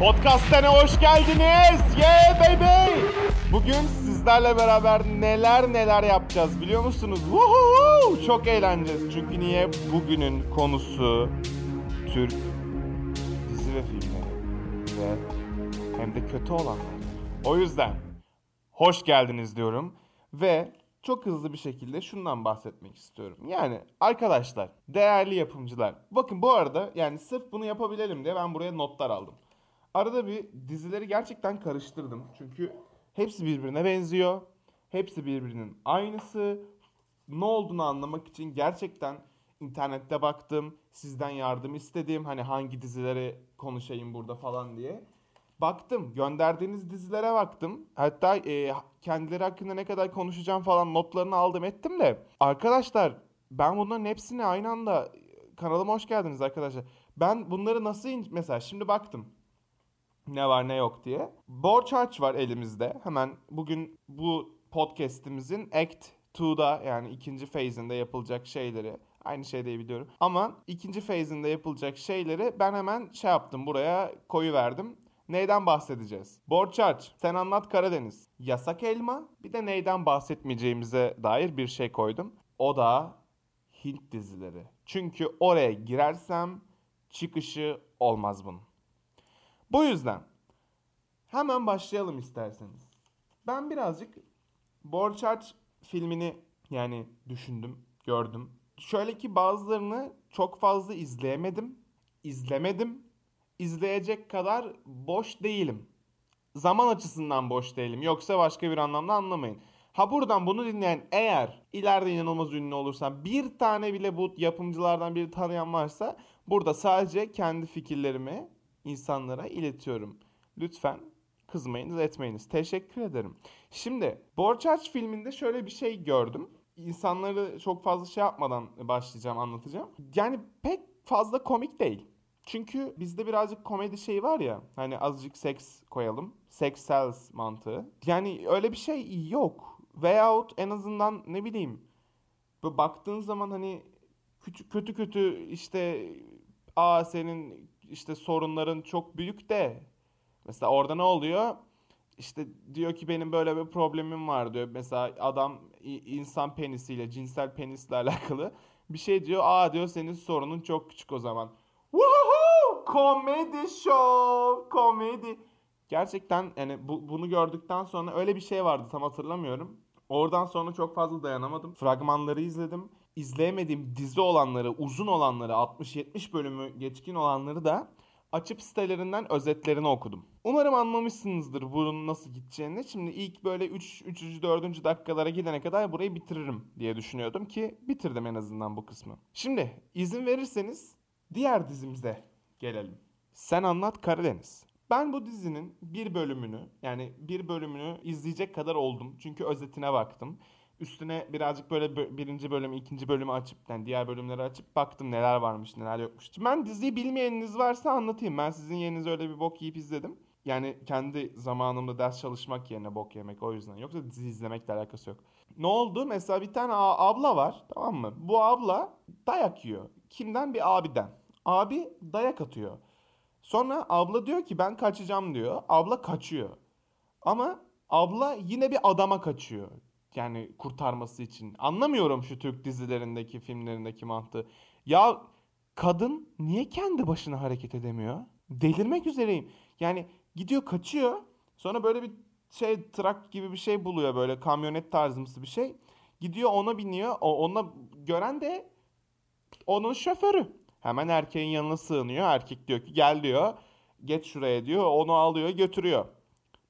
Podcast'ene hoş geldiniz. Yeah baby. Bugün sizlerle beraber neler neler yapacağız biliyor musunuz? Woohoo! Çok eğleneceğiz. Çünkü niye? Bugünün konusu Türk dizi ve filmleri ve hem de kötü olanlar. O yüzden hoş geldiniz diyorum ve çok hızlı bir şekilde şundan bahsetmek istiyorum. Yani arkadaşlar, değerli yapımcılar. Bakın bu arada yani sırf bunu yapabilelim diye ben buraya notlar aldım. Arada bir dizileri gerçekten karıştırdım. Çünkü hepsi birbirine benziyor. Hepsi birbirinin aynısı. Ne olduğunu anlamak için gerçekten internette baktım. Sizden yardım istedim. Hani hangi dizileri konuşayım burada falan diye. Baktım. Gönderdiğiniz dizilere baktım. Hatta e, kendileri hakkında ne kadar konuşacağım falan notlarını aldım ettim de. Arkadaşlar ben bunların hepsini aynı anda kanalıma hoş geldiniz arkadaşlar. Ben bunları nasıl mesela şimdi baktım ne var ne yok diye. Borç harç var elimizde. Hemen bugün bu podcast'imizin Act 2'da yani ikinci phase'inde yapılacak şeyleri aynı şey diye biliyorum. Ama ikinci phase'inde yapılacak şeyleri ben hemen şey yaptım buraya koyu verdim. Neyden bahsedeceğiz? Borç harç, Sen Anlat Karadeniz, Yasak Elma, bir de neyden bahsetmeyeceğimize dair bir şey koydum. O da Hint dizileri. Çünkü oraya girersem çıkışı olmaz bunun. Bu yüzden hemen başlayalım isterseniz. Ben birazcık Borç Harç filmini yani düşündüm, gördüm. Şöyle ki bazılarını çok fazla izleyemedim, izlemedim. İzleyecek kadar boş değilim. Zaman açısından boş değilim. Yoksa başka bir anlamda anlamayın. Ha buradan bunu dinleyen eğer ileride inanılmaz ünlü olursam bir tane bile bu yapımcılardan biri tanıyan varsa burada sadece kendi fikirlerimi insanlara iletiyorum. Lütfen kızmayınız etmeyiniz. Teşekkür ederim. Şimdi Borç Harç filminde şöyle bir şey gördüm. İnsanları çok fazla şey yapmadan başlayacağım anlatacağım. Yani pek fazla komik değil. Çünkü bizde birazcık komedi şeyi var ya hani azıcık seks koyalım. Sex sells mantığı. Yani öyle bir şey yok. Veyahut en azından ne bileyim böyle baktığın zaman hani kötü kötü, kötü işte aa senin işte sorunların çok büyük de mesela orada ne oluyor? İşte diyor ki benim böyle bir problemim var diyor. Mesela adam insan penisiyle, cinsel penisle alakalı bir şey diyor. Aa diyor senin sorunun çok küçük o zaman. Woohoo! Komedi show, komedi. Gerçekten yani bu, bunu gördükten sonra öyle bir şey vardı tam hatırlamıyorum. Oradan sonra çok fazla dayanamadım. Fragmanları izledim. İzleyemediğim dizi olanları, uzun olanları, 60-70 bölümü geçkin olanları da açıp sitelerinden özetlerini okudum. Umarım anlamışsınızdır bunun nasıl gideceğini. Şimdi ilk böyle 3. 3. 4. dakikalara gidene kadar burayı bitiririm diye düşünüyordum ki bitirdim en azından bu kısmı. Şimdi izin verirseniz diğer dizimize gelelim. Sen Anlat Karadeniz. Ben bu dizinin bir bölümünü yani bir bölümünü izleyecek kadar oldum. Çünkü özetine baktım. Üstüne birazcık böyle birinci bölüm, ikinci bölümü açıp yani diğer bölümleri açıp baktım neler varmış, neler yokmuş. Ben diziyi bilmeyeniniz varsa anlatayım. Ben sizin yerinize öyle bir bok yiyip izledim. Yani kendi zamanımda ders çalışmak yerine bok yemek o yüzden. Yoksa dizi izlemekle alakası yok. Ne oldu? Mesela bir tane abla var tamam mı? Bu abla dayak yiyor. Kimden? Bir abiden. Abi dayak atıyor. Sonra abla diyor ki ben kaçacağım diyor. Abla kaçıyor. Ama abla yine bir adama kaçıyor. Yani kurtarması için. Anlamıyorum şu Türk dizilerindeki, filmlerindeki mantığı. Ya kadın niye kendi başına hareket edemiyor? Delirmek üzereyim. Yani gidiyor kaçıyor. Sonra böyle bir şey trak gibi bir şey buluyor böyle kamyonet tarzımsı bir şey. Gidiyor ona biniyor. O ona gören de onun şoförü. Hemen erkeğin yanına sığınıyor. Erkek diyor ki gel diyor. Geç şuraya diyor. Onu alıyor götürüyor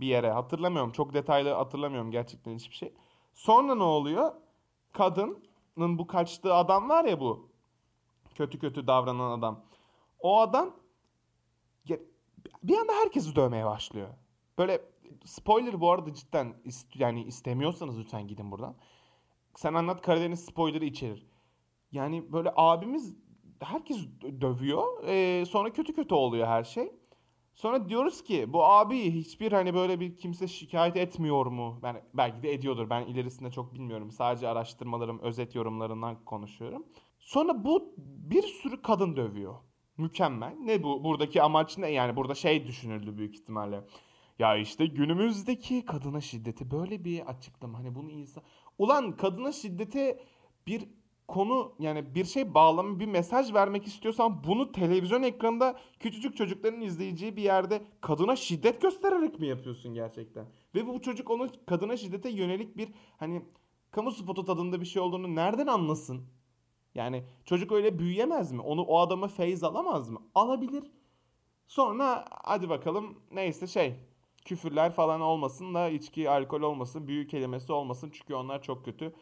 bir yere. Hatırlamıyorum. Çok detaylı hatırlamıyorum gerçekten hiçbir şey. Sonra ne oluyor? Kadının bu kaçtığı adam var ya bu. Kötü kötü davranan adam. O adam bir anda herkesi dövmeye başlıyor. Böyle spoiler bu arada cidden ist yani istemiyorsanız lütfen gidin buradan. Sen anlat Karadeniz spoiler'ı içerir. Yani böyle abimiz herkes dövüyor. Ee, sonra kötü kötü oluyor her şey. Sonra diyoruz ki bu abi hiçbir hani böyle bir kimse şikayet etmiyor mu? Ben belki de ediyordur. Ben ilerisinde çok bilmiyorum. Sadece araştırmalarım, özet yorumlarından konuşuyorum. Sonra bu bir sürü kadın dövüyor. Mükemmel. Ne bu? Buradaki amaç ne? Yani burada şey düşünüldü büyük ihtimalle. Ya işte günümüzdeki kadına şiddeti böyle bir açıklama. Hani bunu insan... Ulan kadına şiddete bir konu yani bir şey bağlama bir mesaj vermek istiyorsan bunu televizyon ekranında küçücük çocukların izleyeceği bir yerde kadına şiddet göstererek mi yapıyorsun gerçekten? Ve bu çocuk onun kadına şiddete yönelik bir hani kamu spotu tadında bir şey olduğunu nereden anlasın? Yani çocuk öyle büyüyemez mi? Onu o adama feyz alamaz mı? Alabilir. Sonra hadi bakalım neyse şey küfürler falan olmasın da içki, alkol olmasın, büyük kelimesi olmasın çünkü onlar çok kötü.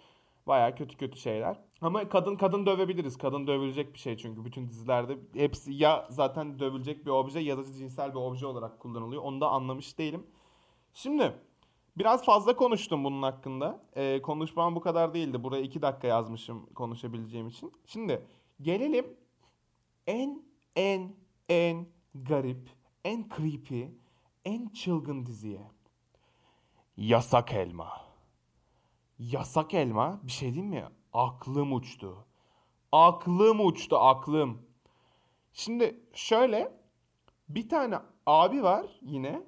Baya kötü kötü şeyler. Ama kadın kadın dövebiliriz. Kadın dövülecek bir şey çünkü bütün dizilerde hepsi ya zaten dövülecek bir obje ya da cinsel bir obje olarak kullanılıyor. Onu da anlamış değilim. Şimdi biraz fazla konuştum bunun hakkında. Ee, konuşmam bu kadar değildi. Buraya iki dakika yazmışım konuşabileceğim için. Şimdi gelelim en en en garip, en creepy, en çılgın diziye. Yasak Elma. Yasak elma bir şey diyeyim mi? Aklım uçtu. Aklım uçtu aklım. Şimdi şöyle bir tane abi var yine.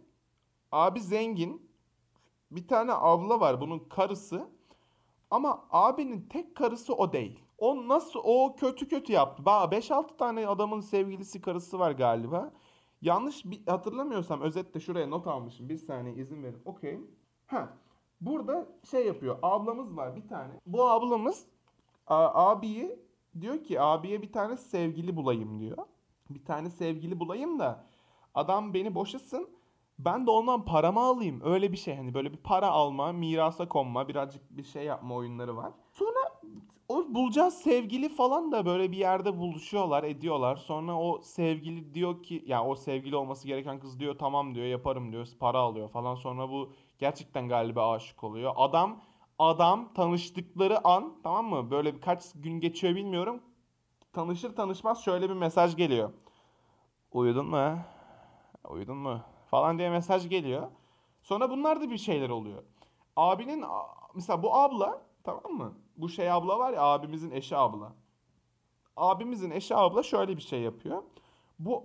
Abi zengin. Bir tane abla var bunun karısı. Ama abinin tek karısı o değil. O nasıl o kötü kötü yaptı. 5-6 tane adamın sevgilisi karısı var galiba. Yanlış bir hatırlamıyorsam özetle şuraya not almışım. Bir saniye izin verin. Okey. Ha. Burada şey yapıyor. Ablamız var bir tane. Bu ablamız a- abiyi diyor ki abiye bir tane sevgili bulayım diyor. Bir tane sevgili bulayım da adam beni boşasın. Ben de ondan paramı alayım. Öyle bir şey hani böyle bir para alma, mirasa konma, birazcık bir şey yapma oyunları var. Sonra o bulacağız sevgili falan da böyle bir yerde buluşuyorlar, ediyorlar. Sonra o sevgili diyor ki ya yani o sevgili olması gereken kız diyor tamam diyor yaparım diyor para alıyor falan. Sonra bu gerçekten galiba aşık oluyor. Adam adam tanıştıkları an tamam mı? Böyle birkaç gün geçiyor bilmiyorum. Tanışır tanışmaz şöyle bir mesaj geliyor. Uyudun mu? Uyudun mu? Falan diye mesaj geliyor. Sonra bunlar da bir şeyler oluyor. Abinin mesela bu abla tamam mı? Bu şey abla var ya abimizin eşi abla. Abimizin eşi abla şöyle bir şey yapıyor. Bu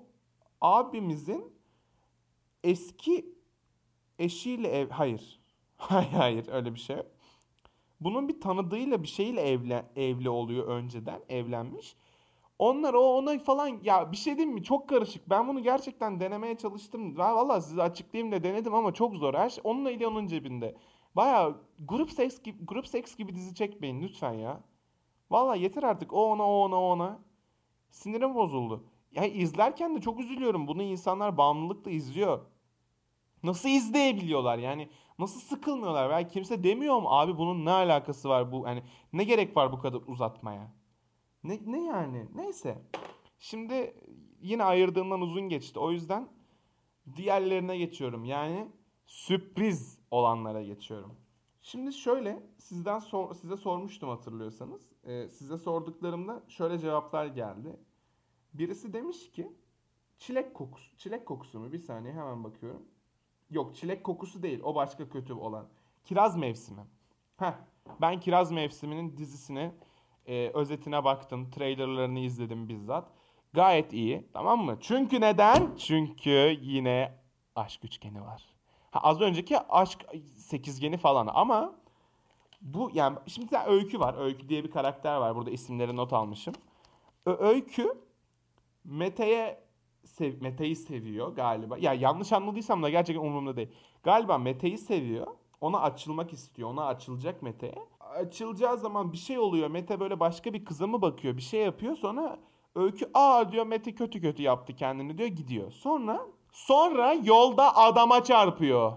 abimizin eski eşiyle ev... Hayır. hayır hayır öyle bir şey Bunun bir tanıdığıyla bir şeyle evlen evli oluyor önceden. Evlenmiş. Onlar o ona falan ya bir şey diyeyim mi? Çok karışık. Ben bunu gerçekten denemeye çalıştım. Valla size açıklayayım da denedim ama çok zor. Her şey onunla ile onun cebinde. Baya grup seks gibi grup seks gibi dizi çekmeyin lütfen ya. Valla yeter artık. O ona o ona o ona. Sinirim bozuldu. Ya izlerken de çok üzülüyorum. Bunu insanlar bağımlılıkla izliyor. Nasıl izleyebiliyorlar yani nasıl sıkılmıyorlar veya kimse demiyor mu abi bunun ne alakası var bu hani ne gerek var bu kadar uzatmaya? Ne, ne yani neyse. Şimdi yine ayırdığımdan uzun geçti o yüzden diğerlerine geçiyorum yani sürpriz olanlara geçiyorum. Şimdi şöyle sizden sor, size sormuştum hatırlıyorsanız. Ee, size sorduklarımda şöyle cevaplar geldi. Birisi demiş ki çilek kokusu. Çilek kokusu mu? Bir saniye hemen bakıyorum. Yok çilek kokusu değil. O başka kötü olan. Kiraz mevsimi. Heh, ben Kiraz mevsiminin dizisine e, özetine baktım. Trailerlarını izledim bizzat. Gayet iyi. Tamam mı? Çünkü neden? Çünkü yine aşk üçgeni var. Ha, az önceki aşk sekizgeni falan ama bu yani şimdi öykü var. Öykü diye bir karakter var. Burada isimleri not almışım. Ö- öykü Mete'ye sev Mete'yi seviyor galiba. Ya yanlış anladıysam da gerçekten umurumda değil. Galiba Mete'yi seviyor. Ona açılmak istiyor. Ona açılacak Mete. Açılacağı zaman bir şey oluyor. Mete böyle başka bir kıza mı bakıyor? Bir şey yapıyor. Sonra Öykü aa diyor Mete kötü kötü yaptı kendini diyor gidiyor. Sonra sonra yolda adama çarpıyor.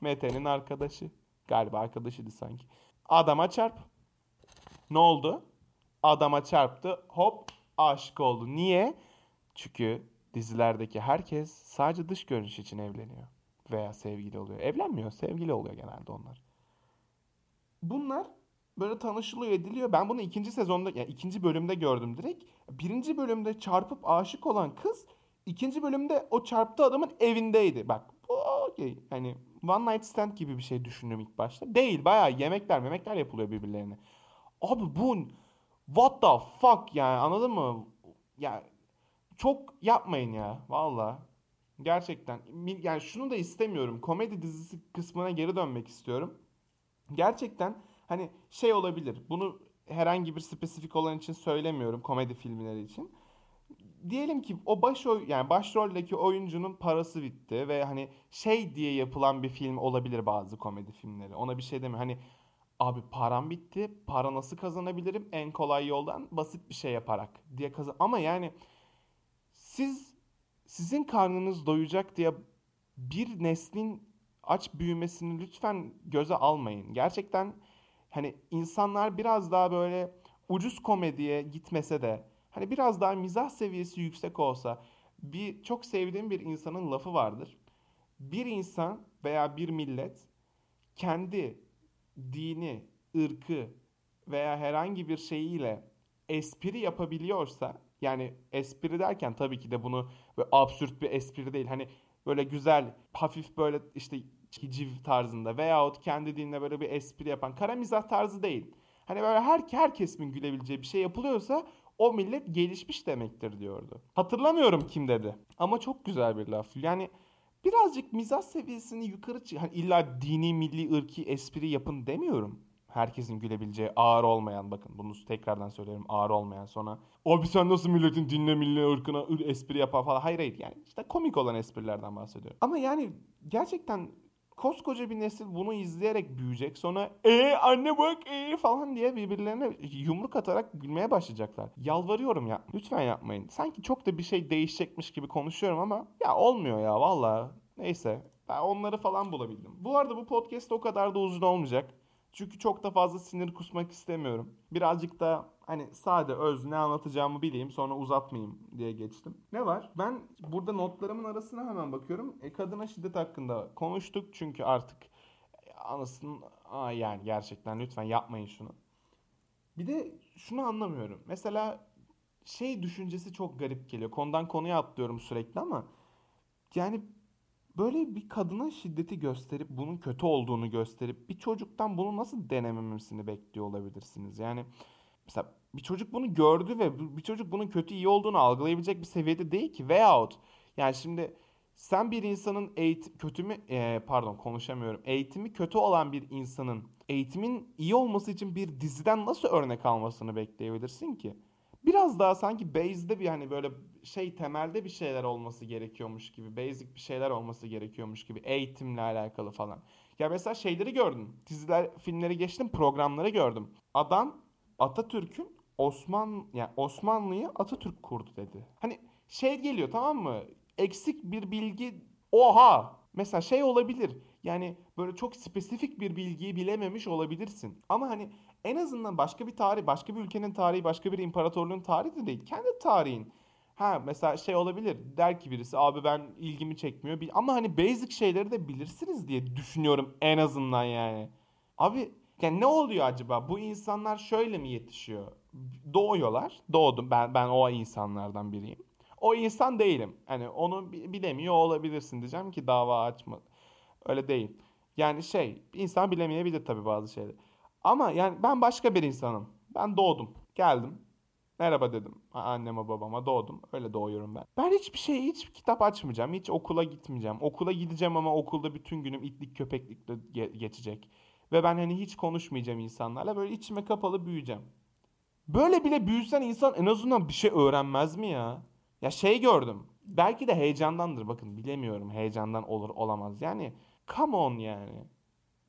Mete'nin arkadaşı. Galiba arkadaşıydı sanki. Adama çarp. Ne oldu? Adama çarptı. Hop aşık oldu. Niye? Çünkü dizilerdeki herkes sadece dış görünüş için evleniyor. Veya sevgili oluyor. Evlenmiyor, sevgili oluyor genelde onlar. Bunlar böyle tanışılıyor ediliyor. Ben bunu ikinci sezonda, yani ikinci bölümde gördüm direkt. Birinci bölümde çarpıp aşık olan kız ikinci bölümde o çarptığı adamın evindeydi. Bak okey. Hani one night stand gibi bir şey düşündüm ilk başta. Değil bayağı yemekler memekler yapılıyor birbirlerine. Abi bu what the fuck yani anladın mı? Yani çok yapmayın ya valla. Gerçekten. Yani şunu da istemiyorum. Komedi dizisi kısmına geri dönmek istiyorum. Gerçekten hani şey olabilir. Bunu herhangi bir spesifik olan için söylemiyorum komedi filmleri için. Diyelim ki o baş oy yani başroldeki oyuncunun parası bitti ve hani şey diye yapılan bir film olabilir bazı komedi filmleri. Ona bir şey demiyorum. Hani abi param bitti. Para nasıl kazanabilirim? En kolay yoldan basit bir şey yaparak diye kazan. Ama yani siz sizin karnınız doyacak diye bir neslin aç büyümesini lütfen göze almayın. Gerçekten hani insanlar biraz daha böyle ucuz komediye gitmese de hani biraz daha mizah seviyesi yüksek olsa bir çok sevdiğim bir insanın lafı vardır. Bir insan veya bir millet kendi dini, ırkı veya herhangi bir şeyiyle espri yapabiliyorsa yani espri derken tabii ki de bunu böyle absürt bir espri değil. Hani böyle güzel, hafif böyle işte hiciv tarzında veyahut kendi dinle böyle bir espri yapan kara mizah tarzı değil. Hani böyle her, her gülebileceği bir şey yapılıyorsa o millet gelişmiş demektir diyordu. Hatırlamıyorum kim dedi. Ama çok güzel bir laf. Yani birazcık mizah seviyesini yukarı çık. Hani illa dini, milli, ırki espri yapın demiyorum herkesin gülebileceği ağır olmayan bakın bunu tekrardan söylüyorum ağır olmayan sonra abi sen nasıl milletin dinle milli ırkına ır espri yapar falan hayır hayır yani işte komik olan esprilerden bahsediyorum. Ama yani gerçekten koskoca bir nesil bunu izleyerek büyüyecek. Sonra e anne bak e falan diye birbirlerine yumruk atarak gülmeye başlayacaklar. Yalvarıyorum ya lütfen yapmayın. Sanki çok da bir şey değişecekmiş gibi konuşuyorum ama ya olmuyor ya valla. Neyse ben onları falan bulabildim. Bu arada bu podcast o kadar da uzun olmayacak. Çünkü çok da fazla sinir kusmak istemiyorum. Birazcık da hani sade öz ne anlatacağımı bileyim sonra uzatmayayım diye geçtim. Ne var? Ben burada notlarımın arasına hemen bakıyorum. E, kadına şiddet hakkında konuştuk çünkü artık e, anasının aa yani gerçekten lütfen yapmayın şunu. Bir de şunu anlamıyorum. Mesela şey düşüncesi çok garip geliyor. Konudan konuya atlıyorum sürekli ama yani Böyle bir kadına şiddeti gösterip bunun kötü olduğunu gösterip bir çocuktan bunu nasıl denememesini bekliyor olabilirsiniz? Yani mesela bir çocuk bunu gördü ve bir çocuk bunun kötü iyi olduğunu algılayabilecek bir seviyede değil ki veyahut yani şimdi sen bir insanın eğitim kötü mü e, pardon konuşamıyorum. Eğitimi kötü olan bir insanın eğitimin iyi olması için bir diziden nasıl örnek almasını bekleyebilirsin ki? Biraz daha sanki base'de bir hani böyle şey temelde bir şeyler olması gerekiyormuş gibi. Basic bir şeyler olması gerekiyormuş gibi. Eğitimle alakalı falan. Ya mesela şeyleri gördüm. Diziler, filmleri geçtim, programları gördüm. Adam Atatürk'ün Osman yani Osmanlı'yı Atatürk kurdu dedi. Hani şey geliyor tamam mı? Eksik bir bilgi oha Mesela şey olabilir. Yani böyle çok spesifik bir bilgiyi bilememiş olabilirsin. Ama hani en azından başka bir tarih, başka bir ülkenin tarihi, başka bir imparatorluğun tarihi de değil. Kendi tarihin. Ha mesela şey olabilir. Der ki birisi abi ben ilgimi çekmiyor. Ama hani basic şeyleri de bilirsiniz diye düşünüyorum en azından yani. Abi yani ne oluyor acaba? Bu insanlar şöyle mi yetişiyor? Doğuyorlar. Doğdum. Ben ben o insanlardan biriyim. O insan değilim. Hani onu bilemiyor olabilirsin diyeceğim ki dava açma. Öyle değil. Yani şey insan bilemeyebilir tabii bazı şeyleri. Ama yani ben başka bir insanım. Ben doğdum. Geldim. Merhaba dedim anneme babama doğdum. Öyle doğuyorum ben. Ben hiçbir şey hiç kitap açmayacağım. Hiç okula gitmeyeceğim. Okula gideceğim ama okulda bütün günüm itlik köpeklikle ge- geçecek. Ve ben hani hiç konuşmayacağım insanlarla. Böyle içime kapalı büyüyeceğim. Böyle bile büyüsen insan en azından bir şey öğrenmez mi ya? Ya şey gördüm. Belki de heyecandandır. Bakın bilemiyorum. Heyecandan olur olamaz. Yani come on yani.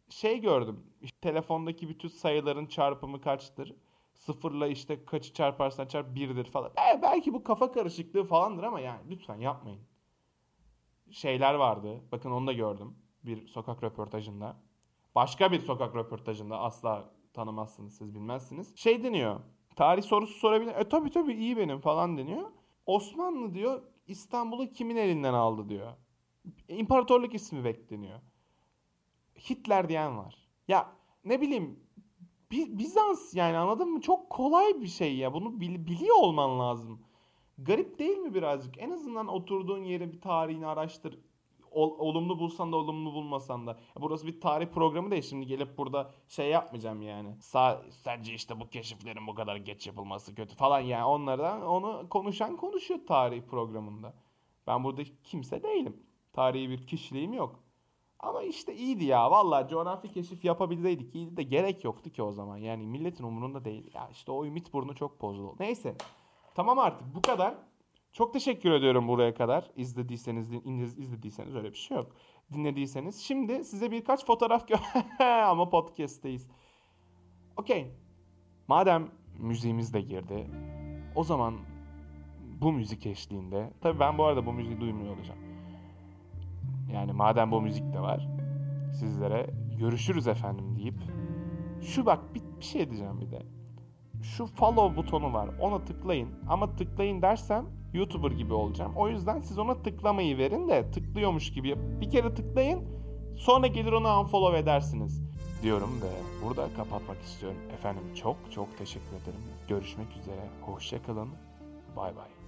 Şey gördüm. İşte telefondaki bütün sayıların çarpımı kaçtır? Sıfırla işte kaçı çarparsan çarp birdir falan. E, belki bu kafa karışıklığı falandır ama yani lütfen yapmayın. Şeyler vardı. Bakın onu da gördüm. Bir sokak röportajında. Başka bir sokak röportajında asla tanımazsınız siz bilmezsiniz. Şey deniyor. Tarih sorusu sorabilir. E tabii tabii iyi benim falan deniyor. Osmanlı diyor İstanbul'u kimin elinden aldı diyor. İmparatorluk ismi bekleniyor. Hitler diyen var. Ya ne bileyim Bizans yani anladın mı? Çok kolay bir şey ya. Bunu bil, biliyor olman lazım. Garip değil mi birazcık? En azından oturduğun yeri bir tarihini araştır. ol- olumlu bulsan da olumlu bulmasan da. Burası bir tarih programı değil şimdi gelip burada şey yapmayacağım yani. Sa sence işte bu keşiflerin bu kadar geç yapılması kötü falan yani onlardan onu konuşan konuşuyor tarih programında. Ben burada kimse değilim. Tarihi bir kişiliğim yok. Ama işte iyiydi ya. Vallahi coğrafi keşif yapabilseydik iyiydi de gerek yoktu ki o zaman. Yani milletin umurunda değil. Ya işte o ümit burnu çok bozuldu. Neyse. Tamam artık bu kadar. Çok teşekkür ediyorum buraya kadar. İzlediyseniz, iz- izlediyseniz öyle bir şey yok. Dinlediyseniz. Şimdi size birkaç fotoğraf gö- ama podcast'teyiz. Okey. Madem müziğimiz de girdi. O zaman bu müzik eşliğinde. Tabii ben bu arada bu müziği duymuyor olacağım. Yani madem bu müzik de var. Sizlere görüşürüz efendim deyip. Şu bak bir, bir şey diyeceğim bir de. Şu follow butonu var. Ona tıklayın. Ama tıklayın dersem YouTuber gibi olacağım. O yüzden siz ona tıklamayı verin de tıklıyormuş gibi. Bir kere tıklayın. Sonra gelir onu unfollow edersiniz. Diyorum ve burada kapatmak istiyorum. Efendim çok çok teşekkür ederim. Görüşmek üzere. Hoşça kalın. Bay bay.